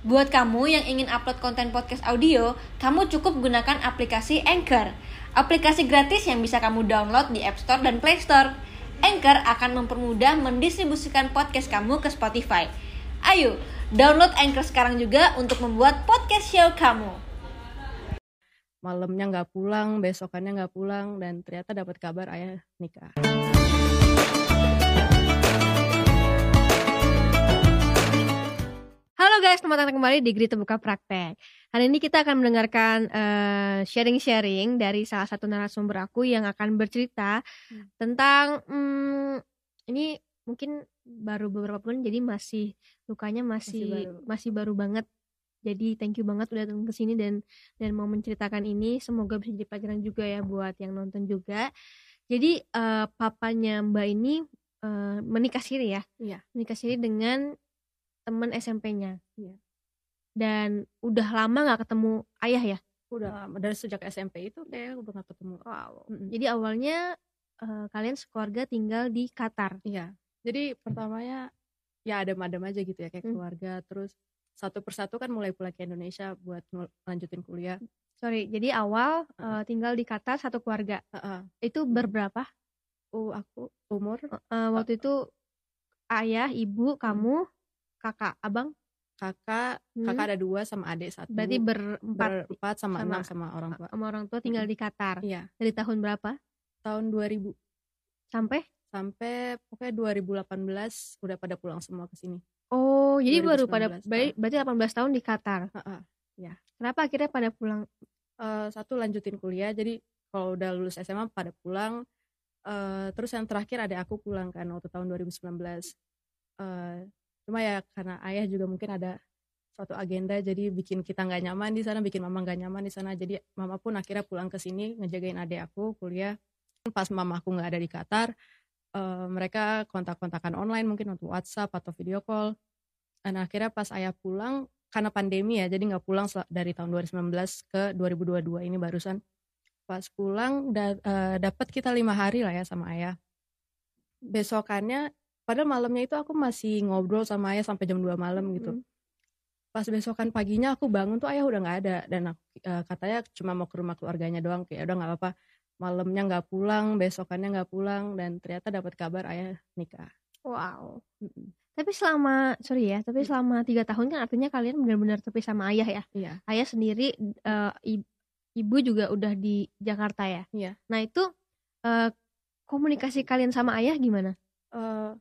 Buat kamu yang ingin upload konten podcast audio, kamu cukup gunakan aplikasi Anchor. Aplikasi gratis yang bisa kamu download di App Store dan Play Store. Anchor akan mempermudah mendistribusikan podcast kamu ke Spotify. Ayo, download Anchor sekarang juga untuk membuat podcast show kamu. malamnya nggak pulang, besokannya nggak pulang, dan ternyata dapat kabar ayah nikah. Halo guys, selamat datang kembali di Grita Buka Praktek. Hari ini kita akan mendengarkan eh, sharing-sharing dari salah satu narasumber aku yang akan bercerita Hmm. tentang hmm, ini mungkin baru beberapa bulan jadi masih lukanya masih baru. masih baru banget. Jadi thank you banget udah datang ke sini dan dan mau menceritakan ini. Semoga bisa jadi pelajaran juga ya buat yang nonton juga. Jadi eh, papanya Mbak ini eh, menikah siri ya? Iya. Menikah siri dengan temen SMP-nya. Iya. Dan udah lama nggak ketemu ayah ya. Udah dari sejak SMP itu kayak udah nggak ketemu. Wow. Jadi awalnya eh, kalian sekeluarga tinggal di Qatar. Iya. Jadi pertamanya ya adem-adem aja gitu ya kayak Hmm. keluarga. Terus satu persatu kan mulai pulang ke Indonesia buat lanjutin kuliah. Sorry, jadi awal eh, tinggal di Qatar satu keluarga. Heeh. Itu berberapa? Oh aku umur Eh, waktu itu ayah, ibu, kamu, kakak, abang. kakak Hmm. kakak ada dua sama adik satu. Berarti berempat berempat sama, sama- enam sama orang tua. sama orang tua tinggal di Qatar. Iya. Dari tahun berapa Tahun 2000 sampai? sampai pokoknya 2018 udah pada pulang semua ke sini. Oh, jadi baru pada 2019, ber- berarti 18 tahun di Qatar. Heeh. Kenapa akhirnya pada pulang? Eh, satu lanjutin kuliah jadi kalau udah lulus SMA pada pulang Eh, terus yang terakhir ada aku pulang kan waktu tahun 2019 Eh, cuma ya karena ayah juga mungkin ada suatu agenda jadi bikin kita nggak nyaman di sana bikin mama nggak nyaman di sana. Jadi mama pun akhirnya pulang ke sini ngejagain adik aku kuliah. Pas mama aku nggak ada di Qatar eh, mereka kontak-kontakan online mungkin untuk WhatsApp atau video call. Dan akhirnya pas ayah pulang karena pandemi ya jadi nggak pulang dari tahun 2019 ke 2022 ini barusan. Pas pulang da- eh, dapat kita lima hari lah ya sama ayah. Besokannya padahal malamnya itu aku masih ngobrol sama ayah sampai jam 2 malam gitu Mm. pas besokan paginya aku bangun tuh ayah udah nggak ada dan aku, eh, katanya cuma mau ke rumah keluarganya doang kayak udah nggak apa-apa malamnya nggak pulang besokannya nggak pulang dan ternyata dapat kabar ayah nikah Wow. Mm-mm. Tapi selama sorry ya, tapi Hmm. selama tiga tahun kan artinya kalian benar-benar terpisah sama ayah ya. iya Ayah sendiri, i- ibu juga udah di Jakarta ya. Iya. Nah itu eh, komunikasi kalian sama ayah gimana? eh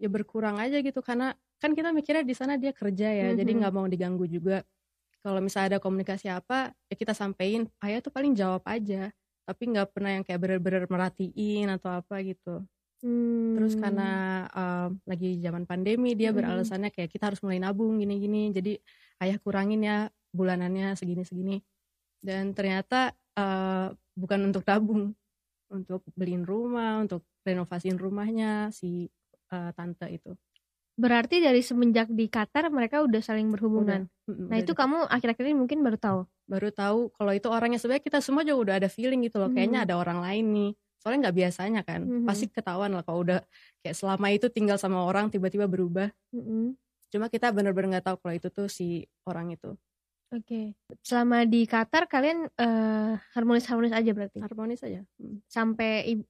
ya berkurang aja gitu karena kan kita mikirnya di sana dia kerja ya jadi Mhm. nggak mau diganggu juga kalau misalnya ada komunikasi apa ya kita sampein ayah tuh paling jawab aja tapi nggak pernah yang kayak bener-bener merhatiin atau apa gitu terus Hmm. karena eh, lagi zaman pandemi dia Mhm. beralasannya kayak kita harus mulai nabung gini-gini jadi ayah kurangin ya bulanannya segini-segini dan ternyata eh, bukan untuk tabung untuk beliin rumah untuk renovasiin rumahnya si eh, tante itu berarti dari semenjak di Qatar mereka udah saling berhubungan. Mm-mm, Nah udah itu kamu akhir-akhir ini mungkin baru tahu. baru tahu kalau itu orangnya sebenarnya kita semua juga udah ada feeling gitu loh kayaknya Mhm. ada orang lain nih soalnya nggak biasanya kan Mhm. pasti ketahuan lah kalau udah kayak selama itu tinggal sama orang tiba-tiba berubah Mm-mm. cuma kita bener-bener nggak tahu kalau itu tuh si orang itu Oke. Selama di Qatar kalian eh, harmonis-harmonis aja berarti. harmonis aja Mm. Sampai ibu,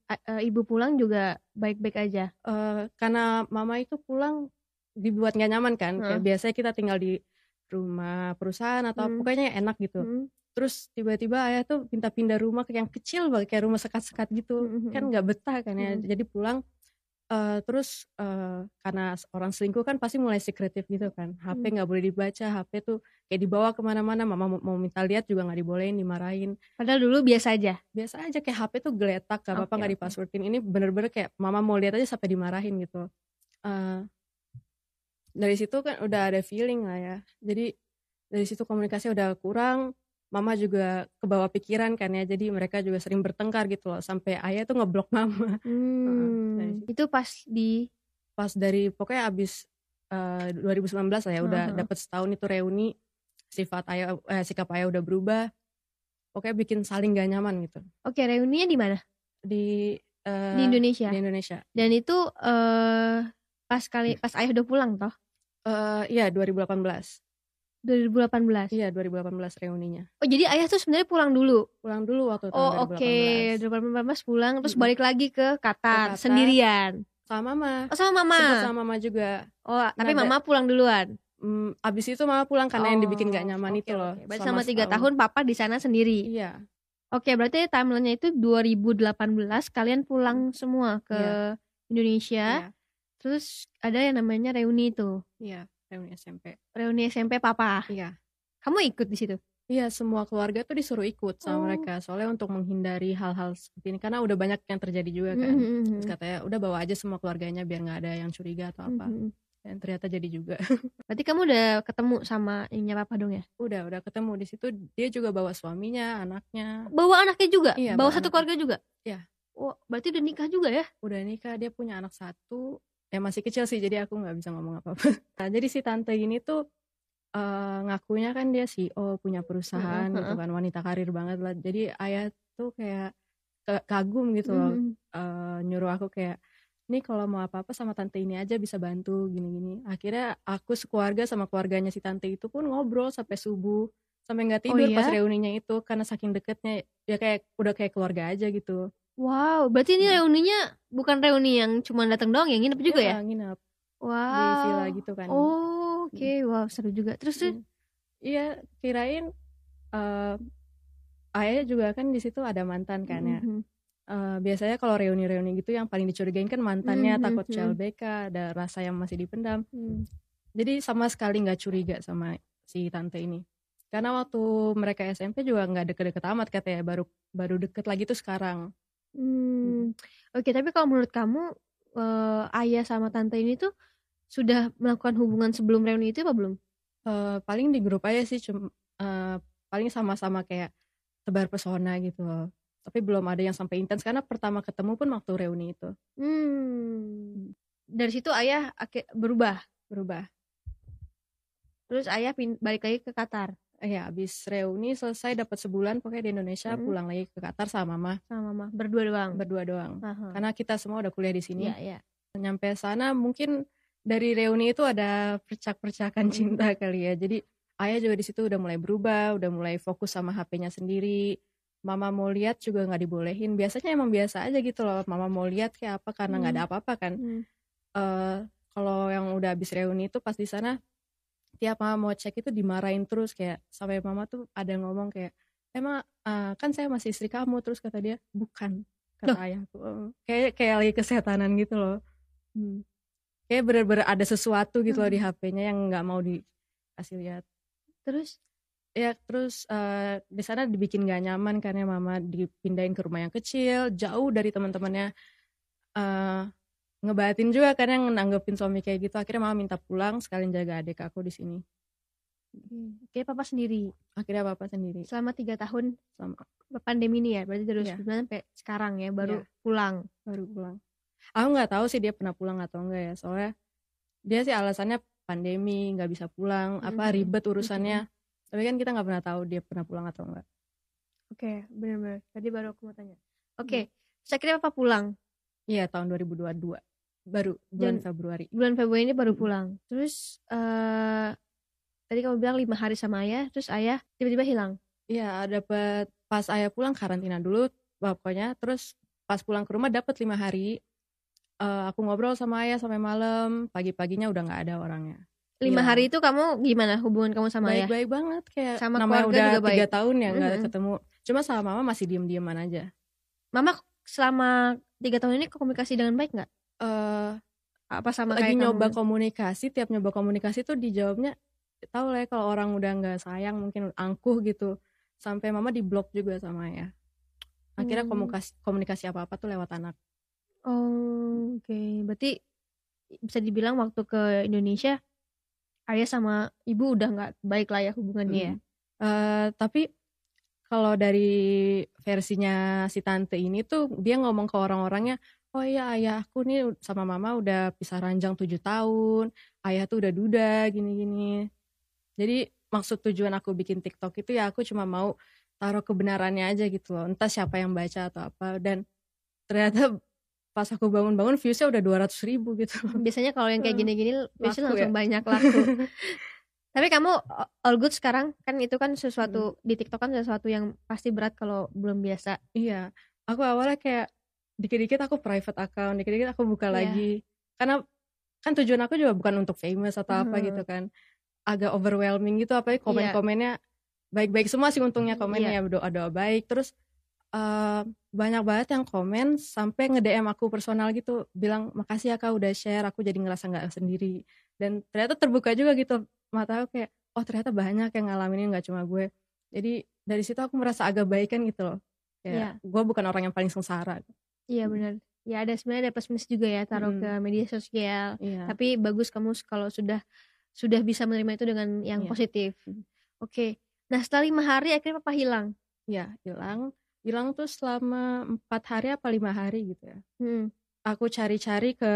ibu pulang juga baik-baik aja. Eh, karena mama itu pulang dibuat nggak nyaman kan kayak biasanya kita tinggal di rumah perusahaan atau Hmm. pokoknya enak gitu Mm. terus tiba-tiba ayah tuh pinta pindah rumah ke yang kecil banget kayak rumah sekat-sekat gitu Mhm. kan nggak betah kan ya Mhm. jadi pulang eh, terus eh, karena orang selingkuh kan pasti mulai sekretif gitu kan HP Hmm. nggak boleh dibaca HP tuh kayak dibawa ke mana-mana mama mau, mau minta lihat juga nggak dibolehin dimarahin Padahal dulu biasa aja. biasa aja kayak HP tuh geletak gak apa-apa Oke, nggak oke. dipaswordin ini bener-bener kayak mama mau lihat aja sampai dimarahin gitu Eh, dari situ kan udah ada feeling lah ya jadi dari situ komunikasi udah kurang mama juga kebawa pikiran kan ya jadi mereka juga sering bertengkar gitu loh sampai ayah tuh ngeblok mama Hmm. Itu pas di pas dari pokoknya abis eh, 2019 lah ya udah Heeh. dapet setahun itu reuni sifat ayah eh, sikap ayah udah berubah pokoknya bikin saling gak nyaman gitu Oke, reuninya di mana? di eh, Di Indonesia. di Indonesia Dan itu eh pas kali pas ayah udah pulang toh. Eh, iya 2018 2018. Iya 2018 reuninya. Oh jadi ayah tuh sebenarnya pulang dulu. Pulang dulu waktu tahun Oh oke, 2018. 2018 pulang terus balik lagi ke Qatar, Qatar. sendirian. Sama mama. Oh sama mama. Sempet sama mama juga. Oh tapi Nggak ada- mama pulang duluan. Hmm, abis itu mama pulang karena yang dibikin gak nyaman Oh, itu loh. oke. Berarti selama tiga tahun papa di sana sendiri. Iya. Oke, berarti timelinenya itu 2018 kalian pulang semua ke Iya. Indonesia. Iya. Terus ada yang namanya reuni itu. Iya. Reuni SMP. Reuni SMP papa. Iya. Kamu ikut di situ? Iya, semua keluarga tuh disuruh ikut sama Oh. mereka. Soalnya untuk menghindari hal-hal seperti ini. Karena udah banyak yang terjadi juga kan. Mhm, Terus katanya udah bawa aja semua keluarganya biar nggak ada yang curiga atau apa. mhm. Dan ternyata jadi juga. Berarti kamu udah ketemu sama ininya papa dong ya? udah, udah ketemu di situ. Dia juga bawa suaminya, anaknya. Bawa anaknya juga? Iya, Bawa bawa satu anaknya. keluarga juga? Iya. Oh, berarti udah nikah juga ya? Udah nikah, dia punya anak satu. Ya masih kecil sih, jadi aku nggak bisa ngomong apa-apa. Nah, jadi si tante ini tuh eh, ngakunya kan dia CEO punya perusahaan Heeh, gitu heeh. kan, wanita karir banget lah. Jadi ayah tuh kayak kagum gitu loh. Mhm. eh, nyuruh aku kayak nih kalau mau apa-apa sama tante ini aja bisa bantu gini-gini akhirnya aku sekeluarga sama keluarganya si tante itu pun ngobrol sampai subuh sampai nggak Oh tidur pas iya? reuninya itu karena saking deketnya ya kayak udah kayak keluarga aja gitu Wow, berarti ini Hmm. reuninya bukan reuni yang cuma datang doang ya, nginep juga ya? nginep Wow. di villa gitu kan Oh, oke. Wow, seru juga. Terus Hmm. iya kirain eh ayah juga kan di situ ada mantan kan ya Mhm. Eh, biasanya kalau reuni-reuni gitu yang paling dicurigain kan mantannya Mhm, takut. CLBK ada rasa yang masih dipendam Hmm. jadi sama sekali nggak curiga sama si tante ini karena waktu mereka SMP juga nggak deket-deket amat katanya baru baru deket lagi tuh sekarang Hmm. Oke, tapi kalau menurut kamu eh, ayah sama tante ini tuh sudah melakukan hubungan sebelum reuni itu apa belum? Eh, paling di grup aja sih cum eh, paling sama-sama kayak tebar pesona gitu loh tapi belum ada yang sampai intens karena pertama ketemu pun waktu reuni itu Hmm. Dari situ ayah berubah. berubah Terus ayah balik lagi ke Qatar ya abis reuni selesai dapat sebulan pokoknya di Indonesia Mm. pulang lagi ke Qatar sama mama sama mama. Berdua doang. berdua doang Aha. karena kita semua udah kuliah di sini Iya, iya. nyampe sana mungkin dari reuni itu ada percak-percakan Hmm. cinta kali ya jadi ayah juga di situ udah mulai berubah udah mulai fokus sama HP-nya sendiri mama mau lihat juga nggak dibolehin biasanya emang biasa aja gitu loh mama mau lihat kayak apa karena nggak ada apa-apa kan Hmm. Eh, kalau yang udah habis reuni itu pas di sana tiap mama mau cek itu dimarahin terus kayak sampai mama tuh ada ngomong kayak emang eh, kan saya masih istri kamu terus kata dia bukan kata Loh. ayahku Eh, kayak kayak lagi kesehatanan gitu loh Hmm. kayak bener-bener ada sesuatu gitu loh di Hmm. HP-nya yang nggak mau dikasih lihat Terus ya terus eh, di sana dibikin gak nyaman karena mama dipindahin ke rumah yang kecil jauh dari teman-temannya eh ngebatin juga karena yang nanggepin suami kayak gitu. Akhirnya mama minta pulang sekalian jaga adik aku di sini. Oke papa sendiri? Akhirnya papa sendiri. Selama tiga tahun? Sama pandemi ini ya berarti dari Iya. 2009 sampai sekarang ya baru Iya. pulang. baru pulang. Aku nggak tahu sih dia pernah pulang atau enggak ya soalnya dia sih alasannya pandemi nggak bisa pulang apa Mhm. ribet urusannya. Tapi kan kita nggak pernah tahu dia pernah pulang atau enggak. Oke, benar-benar. Tadi baru aku mau tanya. Oke, saya kira papa pulang? Iya tahun 2022 baru bulan Jan- Februari bulan Februari ini baru Hmm. pulang. Terus eh tadi kamu bilang lima hari sama ayah, terus ayah tiba-tiba hilang. Iya, dapat pas ayah pulang karantina dulu pokoknya. Terus pas pulang ke rumah dapat lima hari. Eh, aku ngobrol sama ayah sampai malam. Pagi-paginya udah nggak ada orangnya. Lima Hilang. hari itu kamu gimana hubungan kamu sama ayah? Baik-baik banget kayak Sama namanya keluarga udah juga tiga baik? tahun ya nggak Mhm. ketemu. Cuma sama mama masih diem-dieman aja. Mama selama tiga tahun ini komunikasi dengan baik nggak? Eh Apa sama lagi kayak nyoba kamu? komunikasi, tiap nyoba komunikasi tuh dijawabnya tahu lah ya kalau orang udah nggak sayang mungkin angkuh gitu. Sampai mama diblok juga sama ayah. Akhirnya Hmm. komunikasi komunikasi apa-apa tuh lewat anak. Oh, oke. Berarti bisa dibilang waktu ke Indonesia ayah sama ibu udah nggak baik lah ya hubungannya ya. Mm. Eh, tapi kalau dari versinya si tante ini tuh dia ngomong ke orang-orangnya, oh iya ayahku nih sama mama udah pisah ranjang tujuh tahun, ayah tuh udah duda gini-gini. Jadi maksud tujuan aku bikin TikTok itu ya aku cuma mau taruh kebenarannya aja gitu loh. Entah siapa yang baca atau apa dan ternyata pas aku bangun-bangun viewsnya udah 200 ribu gitu. Biasanya kalau yang kayak Hmm. gini-gini biasanya Laku langsung ya? banyak laku. Tapi kamu all good sekarang kan itu kan sesuatu di TikTok kan sesuatu yang pasti berat kalau belum biasa. Iya, aku awalnya kayak dikit-dikit aku private account, dikit-dikit aku buka Iya. lagi. Karena kan tujuan aku juga bukan untuk famous atau apa Mhm. gitu kan. Agak overwhelming gitu apalagi komen-komennya baik-baik semua sih untungnya Mhm, komennya doa-doa baik. Terus eh, banyak banget yang komen sampai nge-DM aku personal gitu bilang makasih ya kak udah share aku jadi ngerasa nggak sendiri dan ternyata terbuka juga gitu mata aku kayak oh ternyata banyak yang ngalamin ini nggak cuma gue jadi dari situ aku merasa agak baikan gitu loh Iya. kayak gue bukan orang yang paling sengsara Iya benar. Ya ada sebenarnya ada plus minus juga ya taruh Mm. ke media sosial. iya Tapi bagus kamu kalau sudah sudah bisa menerima itu dengan yang Iya. positif. Mm. Oke. Nah setelah lima hari akhirnya papa hilang. Iya, hilang hilang tuh selama empat hari apa lima hari gitu ya Hmm. aku cari-cari ke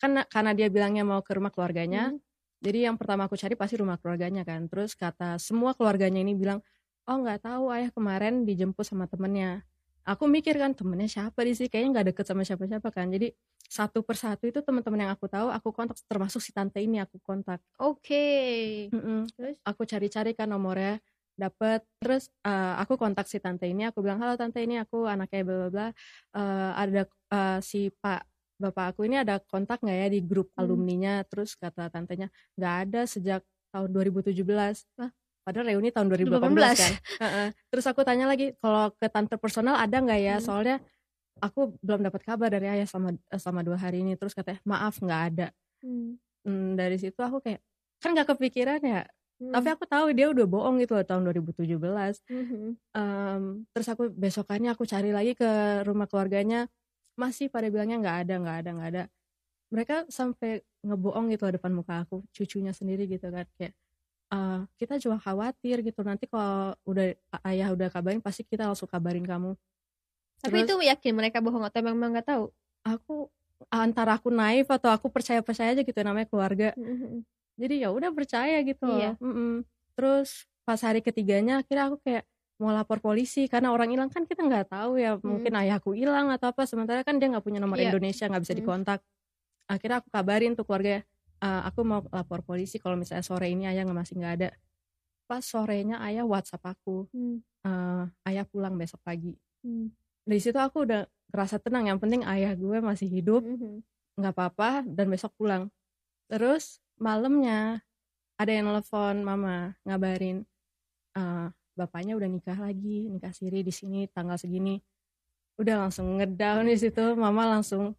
kan karena dia bilangnya mau ke rumah keluarganya Hmm. jadi yang pertama aku cari pasti rumah keluarganya kan terus kata semua keluarganya ini bilang oh nggak tahu ayah kemarin dijemput sama temennya aku mikir kan temennya siapa di sini kayaknya nggak deket sama siapa-siapa kan jadi satu persatu itu teman-teman yang aku tahu aku kontak termasuk si tante ini aku kontak Oke. Mm-mm. Terus? aku cari-cari kan nomornya dapet terus eh, aku kontak si tante ini aku bilang halo tante ini aku anaknya bla bla bla Eh, ada eh, si pak bapak aku ini ada kontak nggak ya di grup Hmm. alumninya terus kata tantenya nggak ada sejak tahun 2017 Hah? Padahal reuni tahun 2018 kan. terus aku tanya lagi kalau ke tante personal ada nggak ya? Hmm. soalnya aku belum dapat kabar dari ayah sama sama dua hari ini. Terus katanya maaf nggak ada. Hmm. Hmm, dari situ aku kayak kan nggak kepikiran ya. Hmm. tapi aku tahu dia udah bohong gitu loh tahun 2017 Mhm. Em, terus aku besokannya aku cari lagi ke rumah keluarganya. Masih pada bilangnya nggak ada nggak ada nggak ada. Mereka sampai ngebohong gitu loh depan muka aku cucunya sendiri gitu kan. Kayak "Eh, kita juga khawatir gitu nanti kalau udah ayah udah kabarin pasti kita langsung kabarin kamu Tapi Terus- itu yakin mereka bohong atau memang nggak tahu? aku antara aku naif atau aku percaya percaya aja gitu namanya keluarga Mhm. jadi ya udah percaya gitu. Iya. Mm-mm. terus pas hari ketiganya akhirnya aku kayak mau lapor polisi karena orang hilang kan kita nggak tahu ya mungkin ayahku hilang atau apa sementara kan dia nggak punya nomor Iya. Indonesia nggak bisa Mm. dikontak akhirnya aku kabarin tuh keluarga "Eh, aku mau lapor polisi kalau misalnya sore ini ayah nggak masih nggak ada pas sorenya ayah WhatsApp aku Hmm. "Eh, ayah pulang besok pagi Hmm. dari situ aku udah ngerasa tenang yang penting ayah gue masih hidup Mhm. nggak apa-apa dan besok pulang terus malamnya ada yang nelfon mama ngabarin "Eh, bapaknya udah nikah lagi nikah siri di sini tanggal segini udah langsung ngedown di situ mama langsung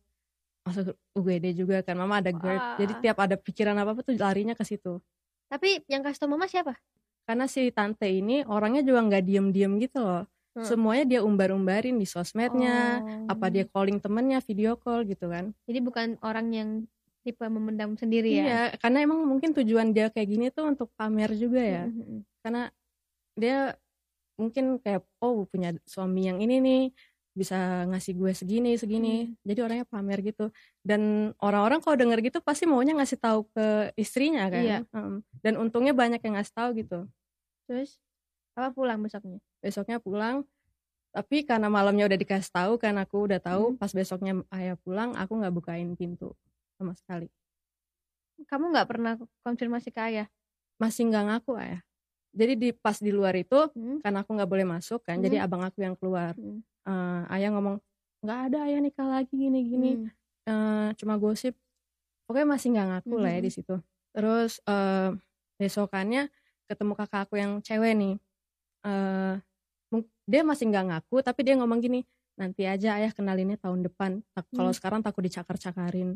masuk UGD juga kan mama ada GERD Wah. jadi tiap ada pikiran apa apa tuh larinya ke situ Tapi yang kasih tau mama siapa? karena si tante ini orangnya juga nggak diem-diem gitu loh Hmm. semuanya dia umbar-umbarin di sosmednya Oh. apa dia calling temennya video call gitu kan Jadi bukan orang yang tipe memendam sendiri ya? Iya, karena emang mungkin tujuan dia kayak gini tuh untuk pamer juga ya. Mhm. Karena dia mungkin kayak oh punya suami yang ini nih bisa ngasih gue segini segini. Jadi orangnya pamer gitu. Dan orang-orang kalau denger gitu pasti maunya ngasih tahu ke istrinya kan. Iya. Mm. Dan untungnya banyak yang ngasih tahu gitu. Terus apa pulang besoknya? Besoknya pulang tapi karena malamnya udah dikasih tahu kan aku udah tahu Hmm. pas besoknya ayah pulang aku nggak bukain pintu sama sekali Kamu nggak pernah konfirmasi ke ayah? masih nggak ngaku ayah jadi di pas di luar itu Hmm? karena aku nggak boleh masuk kan jadi abang aku yang keluar Hmm. Eh, ayah ngomong nggak ada ayah nikah lagi gini gini Hmm. Eh, cuma gosip pokoknya masih nggak ngaku lah ya Mhm. di situ terus eh, besokannya ketemu kakak aku yang cewek nih Eh, mung- dia masih nggak ngaku tapi dia ngomong gini nanti aja ayah kenalinnya tahun depan Tak- kalau Hmm. sekarang takut dicakar-cakarin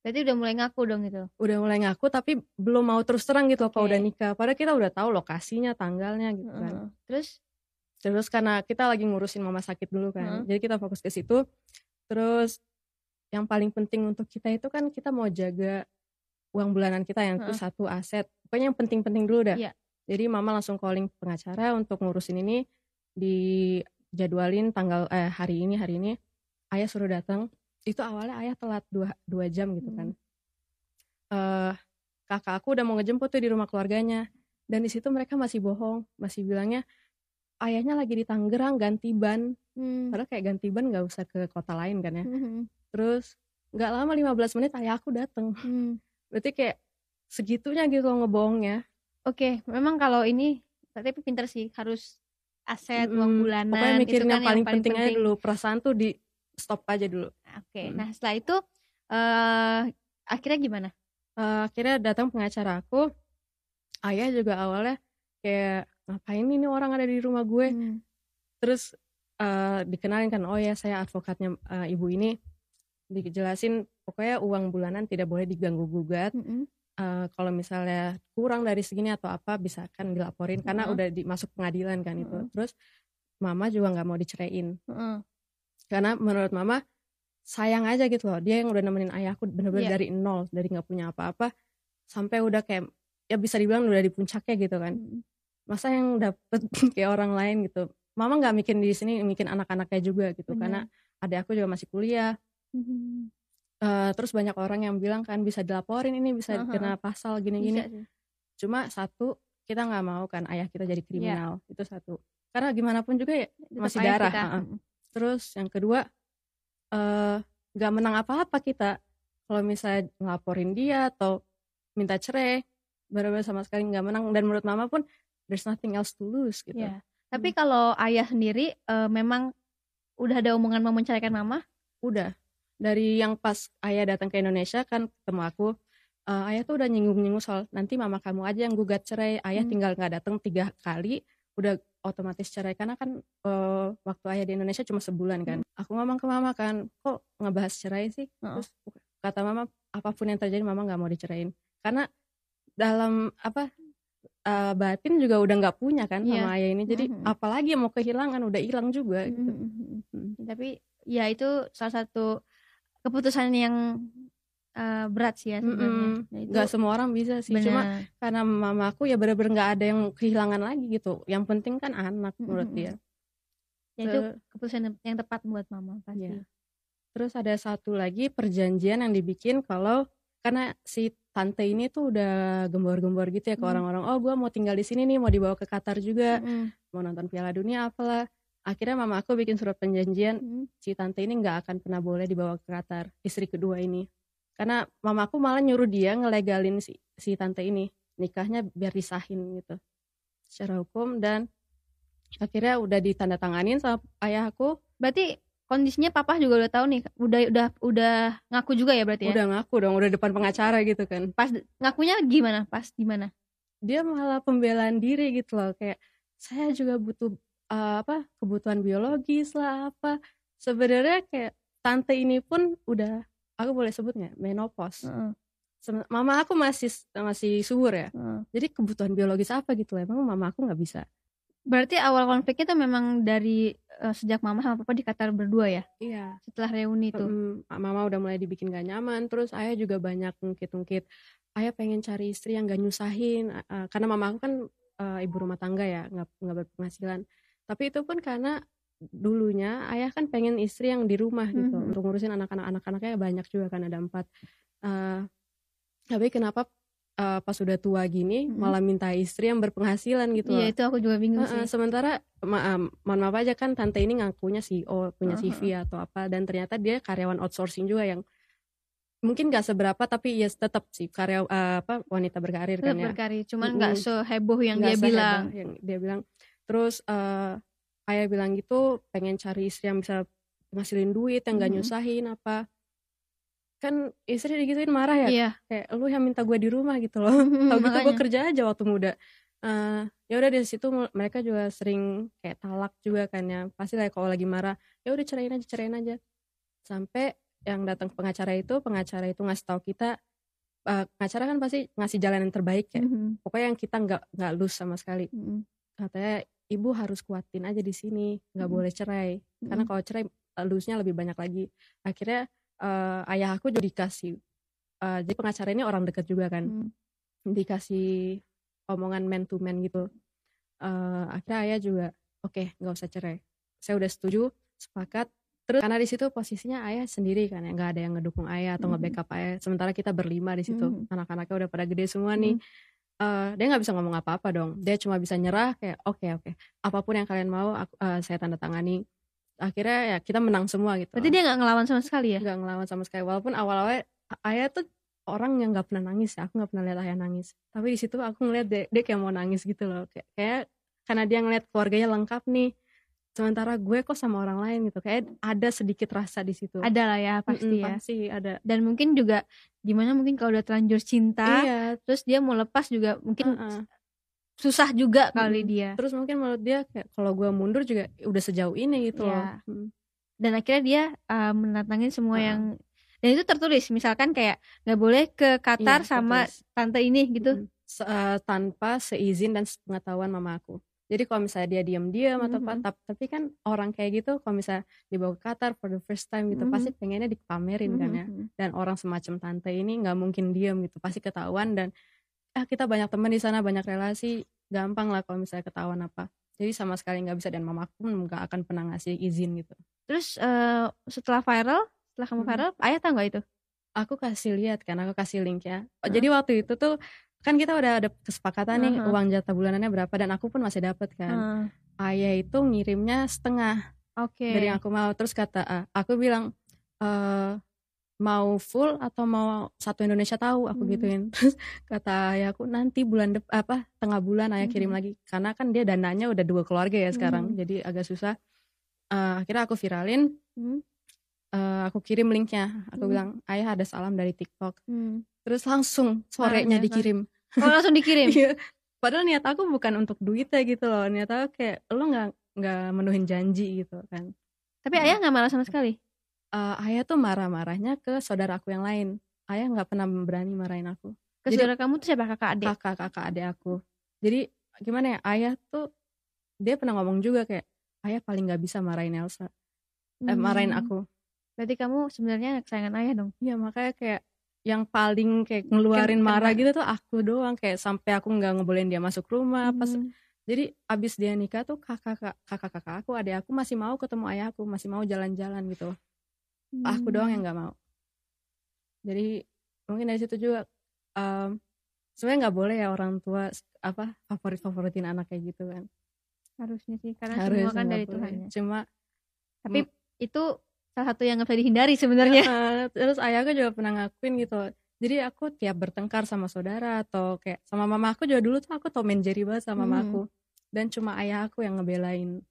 Berarti udah mulai ngaku dong itu. udah mulai ngaku tapi belum mau terus terang gitu apa Oke. udah nikah padahal kita udah tahu lokasinya tanggalnya gitu kan. Terus terus karena kita lagi ngurusin mama sakit dulu kan Heeh. jadi kita fokus ke situ. Terus yang paling penting untuk kita itu kan kita mau jaga uang bulanan kita yang itu Heeh. satu aset. Pokoknya yang penting-penting dulu dah. Iya. jadi mama langsung calling pengacara untuk ngurusin ini dijadwalin tanggal eh hari ini hari ini ayah suruh datang. Itu awalnya ayah telat dua, dua jam gitu kan. Eh kakak aku udah mau ngejemput tuh di rumah keluarganya. Dan di situ mereka masih bohong masih bilangnya ayahnya lagi di Tangerang ganti ban Hmm. padahal kayak ganti ban nggak usah ke kota lain kan ya Mhm. terus nggak lama 15 menit ayah aku dateng Hmm. berarti kayak segitunya gitu loh ngebohongnya Oke, memang kalau ini tapi pinter sih harus aset Mm-mm. uang bulanan pokoknya itu mikirin kan yang paling, penting aja penting. dulu perasaan tuh di stop aja dulu Oke, Mm. nah setelah itu eh akhirnya gimana? Eh, akhirnya datang pengacara aku ayah juga awalnya kayak ngapain ini orang ada di rumah gue Hmm. terus eh, dikenalin kan oh ya saya advokatnya eh, ibu ini dijelasin pokoknya uang bulanan tidak boleh diganggu gugat Mm-mm. Eh, kalau misalnya kurang dari segini atau apa bisa kan dilaporin karena Mm-mm. udah dimasuk pengadilan kan itu Mm-mm. terus mama juga nggak mau diceraiin Heeh. karena menurut mama sayang aja gitu loh dia yang udah nemenin ayahku bener-bener Iya. dari nol dari nggak punya apa-apa sampai udah kayak ya bisa dibilang udah di puncaknya gitu kan Mm. Masa yang dapet kayak orang lain gitu mama nggak mikirin di sini mikirin anak-anaknya juga gitu Benar. karena adik aku juga masih kuliah Mhm. Eh, terus banyak orang yang bilang kan bisa dilaporin ini bisa Aha. kena pasal gini-gini cuma satu kita nggak mau kan ayah kita jadi Iya. kriminal itu satu karena gimana pun juga ya Tetap Masih darah, kita. Mm. terus yang kedua eh nggak menang apa-apa kita kalau misalnya ngelaporin dia atau minta cerai benar-benar sama sekali nggak menang dan menurut mama pun there's nothing else to lose gitu. Iya. Tapi kalau ayah sendiri eh, memang udah ada omongan mau menceraikan mama? udah. Dari yang pas ayah datang ke Indonesia kan ketemu aku eh, ayah tuh udah nyinggung-nyinggung soal nanti mama kamu aja yang gugat cerai. Ayah Hmm. tinggal nggak datang tiga kali udah otomatis cerai. Karena kan eh, waktu ayah di Indonesia cuma sebulan kan. Aku ngomong ke mama kan kok ngebahas cerai sih? Heeh. terus kata mama apa pun yang terjadi mama nggak mau dicerain. Karena dalam apa eh, batin juga udah nggak punya kan Iya. sama ayah ini jadi Mhm. apalagi yang mau kehilangan udah hilang juga gitu. Mhm. Hmm. Tapi ya itu salah satu keputusan yang eh, berat sih ya sebenarnya. Nah, itu nggak semua orang bisa sih cuma benar. karena mamaku ya bener-bener nggak ada yang kehilangan lagi gitu yang penting kan anak menurut Mm-mm. dia Ya, itu keputusan yang tepat buat mama pasti. Iya. terus ada satu lagi perjanjian yang dibikin kalau karena si tante ini tuh udah gembor-gembor gitu ya ke Hmm. orang-orang oh gue mau tinggal di sini nih mau dibawa ke Qatar juga Mm-mm. mau nonton Piala Dunia apalah akhirnya mama aku bikin surat perjanjian Mm-mm. si tante ini nggak akan pernah boleh dibawa ke Qatar istri kedua ini karena mamaku malah nyuruh dia ngelegalin si, si tante ini nikahnya biar disahin gitu secara hukum dan akhirnya udah ditandatanganin sama ayahku Berarti kondisinya papa juga udah tahu nih, udah udah udah ngaku juga ya berarti ya. udah ngaku dong udah depan pengacara gitu kan Pas ngakunya gimana? Pas gimana? dia malah pembelaan diri gitu loh kayak saya juga butuh uh, apa kebutuhan biologis lah apa sebenarnya kayak tante ini pun udah aku boleh sebut nggak menopause Heeh, Sem- mama aku masih masih subur ya heeh. jadi kebutuhan biologis apa gitu loh emang mama aku nggak bisa Berarti awal konfliknya tuh memang dari eh, sejak mama sama papa di Qatar berdua ya. iya Setelah reuni itu. mama udah mulai dibikin gak nyaman terus ayah juga banyak ngungkit-ngungkit ayah pengen cari istri yang gak nyusahin uh, uh, karena mama aku kan uh, ibu rumah tangga ya nggak nggak berpenghasilan tapi itu pun karena dulunya ayah kan pengen istri yang di rumah gitu Mhm. untuk ngurusin anak-anak anak-anaknya banyak juga kan ada empat Uh, tapi kenapa uh, pas udah tua gini Mhm. malah minta istri yang berpenghasilan gitu Iya itu aku juga bingung Heeh, sih. sementara ma um, mohon maaf aja kan tante ini ngakunya CEO punya Heeh. CV atau apa dan ternyata dia karyawan outsourcing juga yang mungkin gak seberapa tapi ya tetap sih karya eh, apa wanita berkarir Tetap kan ya berkarir, cuman nggak Mm-mm. seheboh yang dia Nggak seheboh bilang. yang dia bilang terus eh, ayah bilang gitu pengen cari istri yang bisa ngasilin duit yang gak Mhm. nyusahin apa kan istri digituin marah ya Iya. kayak lu yang minta gue di rumah gitu loh Tahu gitu gue kerja aja waktu muda. Eh, ya udah dari situ mereka juga sering kayak talak juga kan ya. Pasti kayak kalau lagi marah, ya udah ceraiin aja, ceraiin aja. Sampai yang datang pengacara itu, pengacara itu ngasih tahu kita eh, pengacara kan pasti ngasih jalan yang terbaik ya. Mhm, Pokoknya yang kita nggak nggak lose sama sekali. mhm, Katanya ibu harus kuatin aja di sini, nggak Mhm. boleh cerai. Karena mhm. kalau cerai eh, lose-nya lebih banyak lagi. Akhirnya eh, ayah aku juga dikasih eh, jadi pengacara ini orang dekat juga kan. Mhm. dikasih omongan man to man gitu. Eh akhirnya ayah juga oke nggak usah cerai. Saya udah setuju sepakat. Terus karena di situ posisinya ayah sendiri kan ya nggak ada yang ngedukung ayah atau Mhm. nge-backup ayah. Sementara kita berlima di situ. Mhm. anak-anaknya udah pada gede semua nih. Eh dia nggak bisa ngomong apa-apa dong. Dia cuma bisa nyerah kayak oke oke. Apa pun yang kalian mau aku, eh, saya tanda tangani akhirnya ya kita menang semua gitu Berarti dia nggak ngelawan sama sekali ya? nggak ngelawan sama sekali. Walaupun awal-awalnya ayah tuh orang yang nggak pernah nangis ya. Aku nggak pernah lihat ayah nangis. Tapi di situ aku ngeliat dia, dia kayak mau nangis gitu loh. Kayak, kayak karena dia ngeliat keluarganya lengkap nih. Sementara gue kok sama orang lain gitu. Kayak ada sedikit rasa di situ. Ada lah ya pasti Mm-mm, ya. pasti ada. Dan mungkin juga gimana mungkin kalau udah terlanjur cinta iya. terus dia mau lepas juga mungkin uh-uh. Susah juga kali Mm-mm. dia terus mungkin menurut dia kayak kalau gue mundur juga udah sejauh ini gitu Iya. loh Mm. dan akhirnya dia uh, menantangin semua Ah. yang dan itu tertulis misalkan kayak nggak boleh ke Qatar Iya, sama tertulis. tante ini gitu Mm. Se- eh, tanpa seizin dan pengetahuan mama aku jadi kalau misalnya dia diam-diam atau apa Mhm. tap- tapi kan orang kayak gitu kalau misalnya dibawa ke Qatar for the first time gitu Mhm. pasti pengennya dipamerin kan ya dan orang semacam tante ini nggak mungkin diem gitu pasti ketahuan dan ah kita banyak teman di sana banyak relasi. Gampang lah kalau misalnya ketahuan apa. Jadi sama sekali nggak bisa. Dan mama aku pun nggak akan pernah ngasih izin gitu. Terus eh, setelah viral setelah kamu Mhm. viral ayah tahu nggak itu? Aku kasih lihat kan aku kasih linknya. Oh, Hah? jadi waktu itu tuh kan kita udah ada kesepakatan nih Aha. uang jatah bulanannya berapa dan aku pun masih dapat kan. Ah, ayah itu ngirimnya setengah oke. dari yang aku mau. Terus kata ah, aku bilang eh mau full atau mau satu Indonesia tahu aku Hmm. gituin terus kata ayahku nanti bulan dep apa tengah bulan ayah kirim Mhm. lagi karena kan dia dananya udah dua keluarga ya sekarang Mhm. jadi agak susah Eh, akhirnya aku viralin Hmm. eh, aku kirim linknya aku Hmm. bilang ayah ada salam dari TikTok Hmm. terus langsung sorenya Ayah, dikirim oh langsung dikirim Iya. padahal niat aku bukan untuk duitnya gitu loh niat aku kayak lo nggak nggak menuhin janji gitu kan tapi ayah nggak marah sama sekali Eh, ayah tuh marah-marahnya ke saudara aku yang lain. Ayah nggak pernah berani marahin aku. ke Jadi- saudara kamu tuh siapa kakak adik Kakak kakak adik aku. Jadi gimana ya? Ayah tuh dia pernah ngomong juga kayak ayah paling nggak bisa marahin Elsa, eh, marahin Hmm. aku. berarti kamu sebenarnya kesayangan ayah dong Iya makanya kayak yang paling kayak ngeluarin Kena- marah gitu tuh aku doang kayak sampai aku nggak ngebolehin dia masuk rumah pas Hmm. jadi abis dia nikah tuh kakak kakak kakak aku adik aku masih mau ketemu ayahku masih mau jalan-jalan gitu aku doang yang nggak mau jadi mungkin dari situ juga em, sebenarnya nggak boleh ya orang tua apa favorit favoritin anak kayak gitu kan harusnya sih karena Harusnya semua kan dari boleh. Tuhan ya. cuma tapi itu salah satu yang nggak bisa dihindari sebenarnya terus ayahku juga pernah ngakuin gitu jadi aku tiap bertengkar sama saudara atau kayak sama mama aku juga dulu tuh aku and Jerry banget sama mama Hmm. aku dan cuma ayah aku yang ngebelain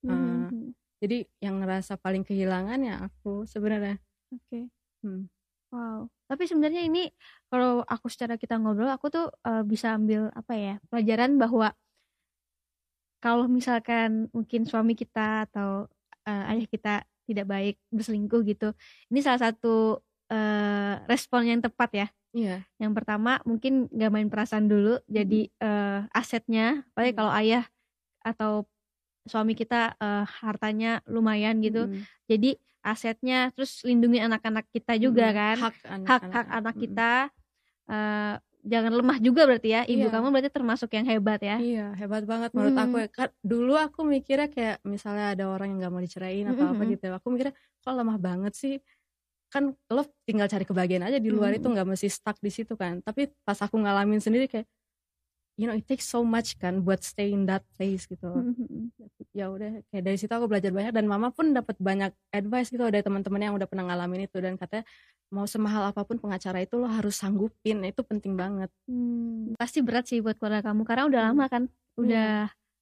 Hmm. Jadi yang ngerasa paling kehilangan ya aku sebenarnya. Oke. Hmm. wow. Tapi sebenarnya ini kalau aku secara kita ngobrol aku tuh eh, bisa ambil apa ya pelajaran bahwa kalau misalkan mungkin suami kita atau eh, ayah kita tidak baik berselingkuh gitu ini salah satu eh, respon yang tepat ya. Iya. Yang pertama mungkin gak main perasaan dulu jadi eh, asetnya. Apalagi Hmm. kalau ayah atau suami kita eh, hartanya lumayan gitu Mm-mm. jadi asetnya terus lindungi anak-anak kita juga Mm-mm. kan hak hak hak anak Mm-mm. kita eh, jangan lemah juga berarti ya ibu Iya. kamu berarti termasuk yang hebat ya Iya hebat banget menurut Hmm. aku ya. Kan dulu aku mikirnya kayak misalnya ada orang yang nggak mau dicerain atau apa Mm-mm. gitu. Aku mikirnya kok lemah banget sih. Kan lo tinggal cari kebahagiaan aja di luar itu Mm. nggak mesti stuck di situ kan. Tapi pas aku ngalamin sendiri kayak you know it takes so much kan buat stay in that place gitu. Mhm. Ya udah kayak dari situ aku belajar banyak dan mama pun dapat banyak advice gitu dari teman-teman yang udah pernah ngalamin itu dan katanya mau semahal apa pun pengacara itu lo harus sanggupin itu penting banget. Hmm, pasti berat sih buat keluarga kamu karena udah Hmm. lama kan udah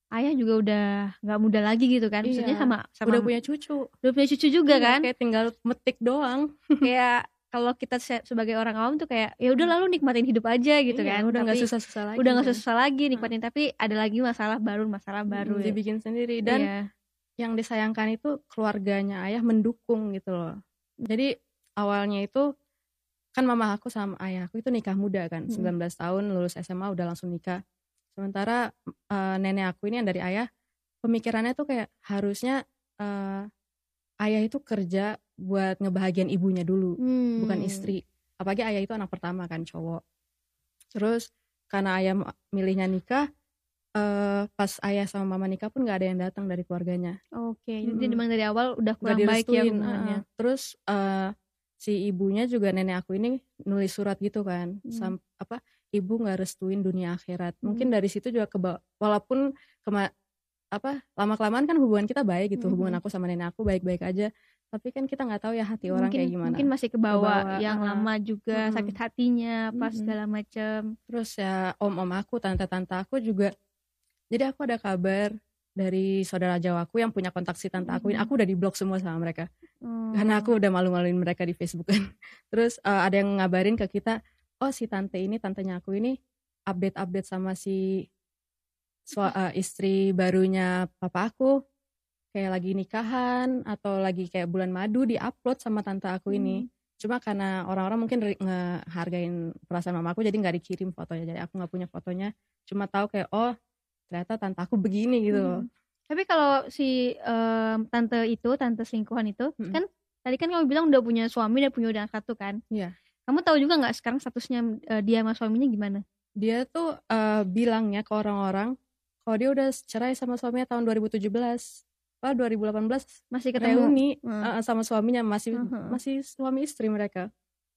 ayah juga udah nggak muda lagi gitu kan maksudnya Iya. sama sama Udah punya cucu. udah punya cucu juga Iya, kan Kayak tinggal metik doang. kayak kalau kita se- sebagai orang awam tuh kayak ya udah lalu nikmatin hidup aja gitu Iya, kan udah nggak susah-susah lagi udah nggak kan. susah lagi nikmatin tapi ada lagi masalah baru masalah Mm, baru ya. dibikin sendiri dan Iya. yang disayangkan itu keluarganya ayah mendukung gitu loh jadi awalnya itu kan mama aku sama ayahku itu nikah muda kan Mm. 19 tahun lulus SMA udah langsung nikah sementara eh, nenek aku ini yang dari ayah pemikirannya tuh kayak harusnya eh, ayah itu kerja buat ngebahagiain ibunya dulu Hmm. bukan istri apalagi ayah itu anak pertama kan cowok terus karena ayah milihnya nikah eh pas ayah sama mama nikah pun nggak ada yang datang dari keluarganya oke jadi Mm-mm. memang dari awal udah kurang baik ya heeh. terus eh si ibunya juga nenek aku ini nulis surat gitu kan Hmm. sam apa ibu nggak restuin dunia akhirat mungkin Hmm. dari situ juga ke walaupun kema apa lama kelamaan kan hubungan kita baik gitu Mhm. hubungan aku sama nenek aku baik baik aja tapi kan kita nggak tahu ya hati orang mungkin kayak gimana mungkin masih ke bawah Kebawa, yang uh-uh. lama juga Mm-mm. sakit hatinya pas Mm-mm. segala macam terus ya om-om aku tante-tante aku juga jadi aku ada kabar dari saudara Jawaku yang punya kontak si tante aku ini aku udah di blok semua sama mereka Hmm. karena aku udah malu-maluin mereka di Facebook kan terus eh, ada yang ngabarin ke kita oh si tante ini tantenya aku ini update-update sama si sua- eh, istri barunya papa aku kayak lagi nikahan atau lagi kayak bulan madu di upload sama tante aku ini cuma karena orang-orang mungkin ngehargain perasaan mama aku jadi nggak dikirim fotonya jadi aku nggak punya fotonya cuma tahu kayak oh ternyata tante aku begini gitu loh Hmm. Tapi kalau si em, tante itu, tante selingkuhan itu, Mm-mm. kan tadi kan kamu bilang udah punya suami, udah punya udah anak satu kan? Iya. Kamu tahu juga nggak sekarang statusnya eh, dia sama suaminya gimana? dia tuh eh, bilangnya ke orang-orang kalau dia udah cerai sama suaminya tahun 2017 oh 2018 Masih ketemu? reuni Hmm. eh, sama suaminya masih Mhm. masih suami istri mereka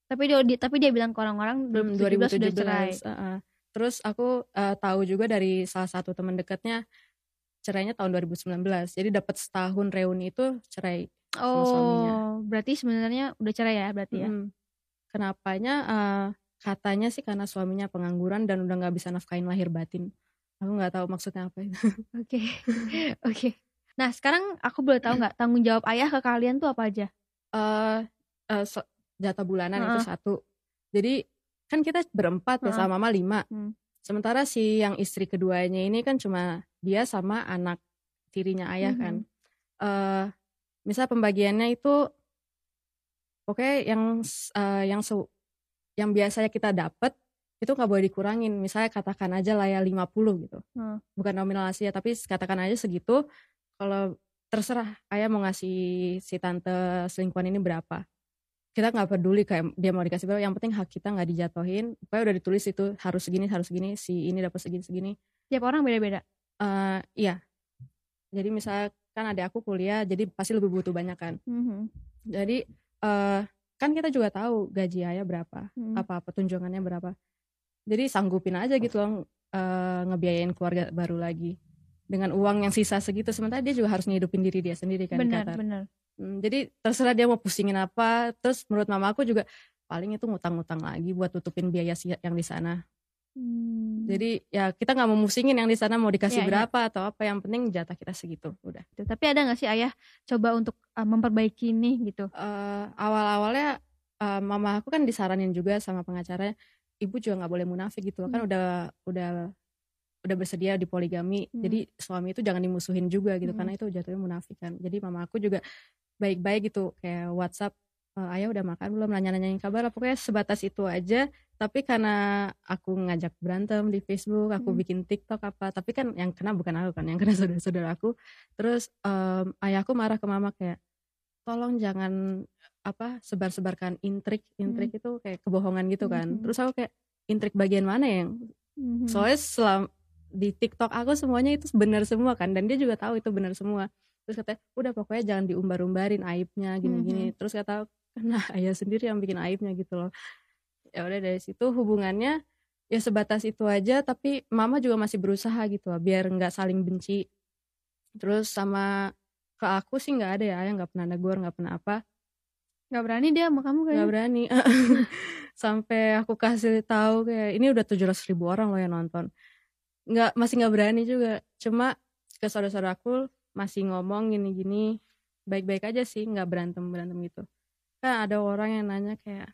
Tapi dia, tapi dia bilang ke orang-orang Hmm, 2017, sudah cerai. uh, uh. Terus aku uh, tahu juga dari salah satu teman dekatnya cerainya tahun 2019. Jadi dapat setahun reuni itu cerai. sama suaminya. Oh, berarti sebenarnya udah cerai ya berarti ya? Kenapanya? uh, katanya sih karena suaminya pengangguran dan udah nggak bisa nafkain lahir batin. Aku nggak tahu maksudnya apa itu. Oke, oke. Nah sekarang aku boleh tahu nggak tanggung jawab ayah ke kalian tuh apa aja? uh, uh, so- jatah bulanan itu Heeh. satu. Jadi kan kita berempat ya Heeh. sama mama lima. Hmm. Sementara si yang istri keduanya ini kan cuma dia sama anak tirinya ayah Mhm. kan. eh misal pembagiannya itu oke yang eh, yang se- yang biasanya kita dapat itu nggak boleh dikurangin. Misalnya katakan aja lah ya 50 gitu. Hmm. Bukan nominal ya tapi katakan aja segitu. Kalau terserah ayah mau ngasih si tante selingkuhan ini berapa. Kita nggak peduli kayak dia mau dikasih berapa. Yang penting hak kita nggak dijatuhin. Pokoknya udah ditulis itu harus segini harus segini. Si ini dapat segini segini. Tiap orang beda-beda. eh iya. Jadi misalnya kan ada aku kuliah, jadi pasti lebih butuh banyak kan. Mhm. Jadi eh kan kita juga tahu gaji ayah berapa, Hmm. apa apa tunjangannya berapa. Jadi sanggupin aja gitu loh eh, ngebiayain keluarga baru lagi dengan uang yang sisa segitu. Sementara dia juga harus ngidupin diri dia sendiri kan di Benar, Qatar. benar. Hmm, jadi terserah dia mau pusingin apa. Terus menurut mama aku juga paling itu ngutang-ngutang lagi buat tutupin biaya yang di sana. Hmm. Jadi ya kita nggak mau musingin yang di sana mau dikasih iya. berapa atau apa yang penting jatah kita segitu udah. Gitu. Tapi ada nggak sih ayah coba untuk uh, memperbaiki ini gitu? Eh, awal-awalnya eh, mama aku kan disaranin juga sama pengacaranya ibu juga nggak boleh munafik gitu loh. kan Hmm. udah udah udah bersedia di poligami Hmm. jadi suami itu jangan dimusuhin juga gitu Hmm. karena itu jatuhnya munafik kan jadi mama aku juga baik-baik gitu kayak WhatsApp "Eh, ayah udah makan belum nanya-nanyain kabar lah. pokoknya sebatas itu aja tapi karena aku ngajak berantem di Facebook aku Hmm. bikin TikTok apa tapi kan yang kena bukan aku kan yang kena saudara-saudara aku terus em, ayahku marah ke mama kayak tolong jangan apa sebar-sebarkan intrik intrik itu kayak kebohongan gitu kan. Mhm. terus aku kayak intrik bagian mana yang Mhm. soalnya selam di TikTok aku semuanya itu benar semua kan dan dia juga tahu itu benar semua. Terus katanya udah pokoknya jangan diumbar-umbarin aibnya gini-gini. Terus kata nah ayah sendiri yang bikin aibnya gitu loh. Ya udah dari situ hubungannya ya sebatas itu aja tapi mama juga masih berusaha gitu loh biar nggak saling benci. Terus sama ke aku sih nggak ada ya ayah nggak pernah negor nggak pernah apa Nggak berani dia sama kamu nggak kayaknya. berani. Sampai aku kasih tahu kayak ini udah 700 ribu orang loh yang nonton. Nggak masih nggak berani juga. Cuma ke saudara-saudaraku masih ngomong gini-gini baik-baik aja sih nggak berantem berantem gitu. Kan ada orang yang nanya kayak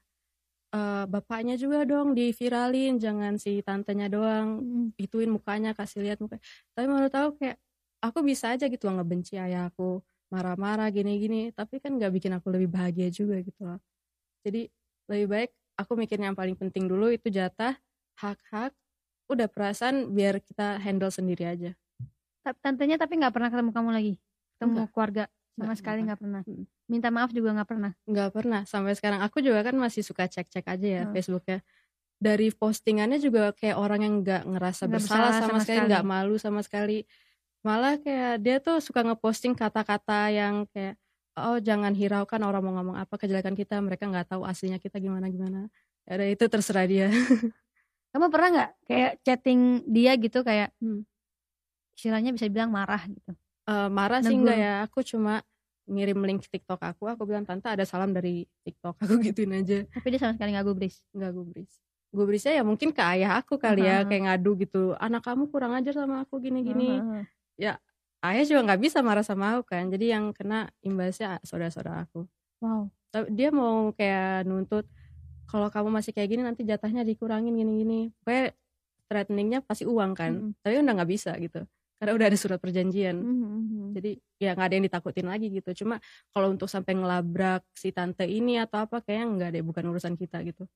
"Eh, bapaknya juga dong diviralin jangan si tantenya doang Hmm. ituin mukanya kasih lihat muka tapi menurut aku kayak aku bisa aja gitu loh ngebenci ayah aku marah-marah gini-gini tapi kan nggak bikin aku lebih bahagia juga gitu loh jadi lebih baik aku mikir yang paling penting dulu itu jatah hak-hak udah perasaan biar kita handle sendiri aja Ta- Tantenya tapi nggak pernah ketemu kamu lagi, ketemu Nggak. keluarga sama Nggak, sekali nggak pernah. Minta maaf juga nggak pernah. nggak pernah sampai sekarang aku juga kan masih suka cek-cek aja ya Hmm. Facebooknya dari postingannya juga kayak orang yang nggak ngerasa Nggak bersalah, bersalah sama, sama sekali sekali. nggak malu sama sekali malah kayak dia tuh suka ngeposting kata-kata yang kayak oh jangan hiraukan orang mau ngomong apa kejelekan kita mereka nggak tahu aslinya kita gimana gimana ya udah, itu terserah dia Kamu pernah nggak kayak chatting dia gitu kayak Hmm. istilahnya bisa bilang marah gitu? Eh, marah sih enggak ya aku cuma ngirim link TikTok aku aku bilang tante ada salam dari TikTok aku gituin aja Tapi dia sama sekali nggak gubris. nggak gubris gubrisnya ya mungkin ke ayah aku kali ya Aha. kayak ngadu gitu anak kamu kurang ajar sama aku gini gini Heeh. ayah juga nggak bisa marah sama aku kan jadi yang kena imbasnya saudara-saudara aku Wow. Tapi dia mau kayak nuntut kalau kamu masih kayak gini nanti jatahnya dikurangin gini-gini pokoknya threateningnya pasti uang kan Mm-mm. tapi udah nggak bisa gitu karena udah ada surat perjanjian Mhm. jadi ya nggak ada yang ditakutin lagi gitu cuma kalau untuk sampai ngelabrak si tante ini atau apa kayaknya nggak deh bukan urusan kita gitu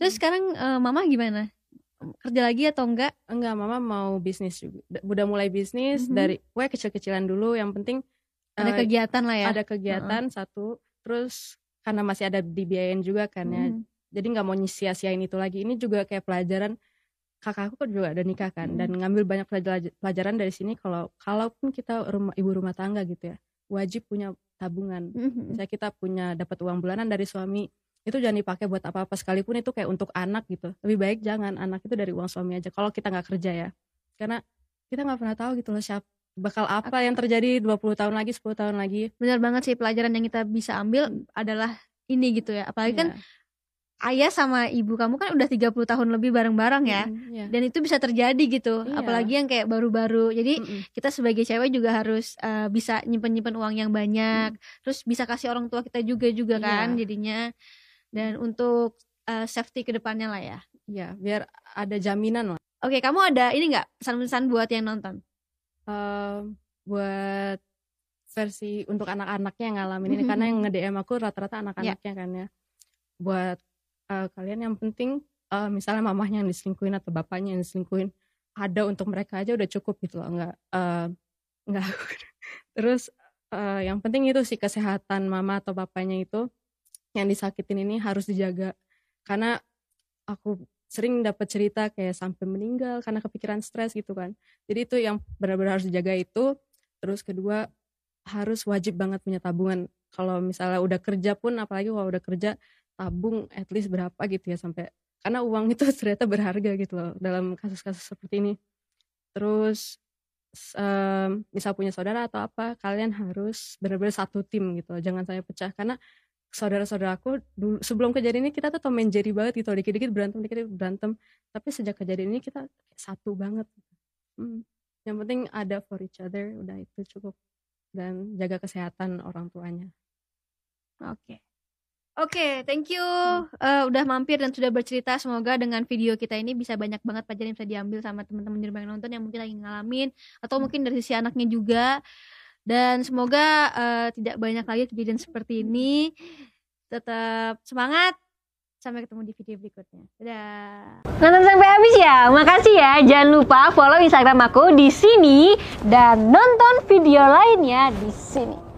Terus sekarang eh, mama gimana? Kerja lagi atau enggak? enggak mama mau bisnis juga Da- udah mulai bisnis Mhm. dari gue kecil-kecilan dulu yang penting Ada eh, kegiatan lah ya. ada kegiatan satu terus karena masih ada dibiayain juga kan ya Mhm. jadi nggak mau sia-siain itu lagi ini juga kayak pelajaran kakakku kan juga ada nikah kan Hmm. dan ngambil banyak pelajar- pelajaran dari sini kalau kalaupun kita rumah ibu rumah tangga gitu ya wajib punya tabungan Mhm. misalnya kita punya dapat uang bulanan dari suami itu jangan dipakai buat apa-apa sekalipun itu kayak untuk anak gitu lebih baik jangan anak itu dari uang suami aja kalau kita nggak kerja ya karena kita nggak pernah tahu gitu loh siapa bakal apa yang terjadi 20 tahun lagi 10 tahun lagi Benar banget sih pelajaran yang kita bisa ambil adalah ini gitu ya. Apalagi kan Iya. ayah sama ibu kamu kan udah 30 tahun lebih bareng-bareng ya. Mm, iya. Dan itu bisa terjadi gitu. Iya. Apalagi yang kayak baru-baru. Jadi Mm-mm. kita sebagai cewek juga harus eh, bisa nyimpen-nyimpen uang yang banyak. Terus bisa kasih orang tua kita juga juga Iya. kan jadinya. Dan untuk eh, safety ke depannya lah ya. Iya, biar ada jaminan lah. Oke, kamu ada ini nggak pesan-pesan buat yang nonton? Ehm, buat versi untuk anak-anaknya yang ngalamin ini Mhm. karena yang nge-DM aku rata-rata anak-anaknya kan ya. Buat eh, kalian yang penting eh, misalnya mamahnya yang diselingkuhin atau bapaknya yang diselingkuhin ada untuk mereka aja udah cukup gitu loh, nggak eh, nggak terus eh, yang penting itu sih kesehatan mama atau bapaknya itu yang disakitin ini harus dijaga. Karena aku sering dapat cerita kayak sampai meninggal karena kepikiran stres gitu kan. Jadi itu yang benar-benar harus dijaga itu. Terus kedua harus wajib banget punya tabungan. Kalau misalnya udah kerja pun apalagi kalau udah kerja tabung at least berapa gitu ya sampai karena uang itu ternyata berharga gitu loh dalam kasus-kasus seperti ini. Terus em, misal punya saudara atau apa kalian harus benar-benar satu tim gitu loh. jangan saya pecah. Karena saudara-saudaraku dulu sebelum kejadian ini kita tuh Tom and Jerry banget gitu dikit-dikit berantem dikit-dikit berantem tapi sejak kejadian ini kita satu banget Hmm. yang penting ada for each other udah itu cukup dan jaga kesehatan orang tuanya Oke. Oke, thank you Eh, udah mampir dan sudah bercerita. Semoga dengan video kita ini bisa banyak banget pelajaran yang bisa diambil sama teman-teman di rumah yang nonton yang mungkin lagi ngalamin atau mungkin dari sisi anaknya juga. Dan semoga eh, tidak banyak lagi kejadian seperti ini. Tetap semangat. Sampai ketemu di video berikutnya. Dadah. Nonton sampai habis ya. Makasih ya. Jangan lupa follow Instagram aku di sini dan nonton video lainnya di sini.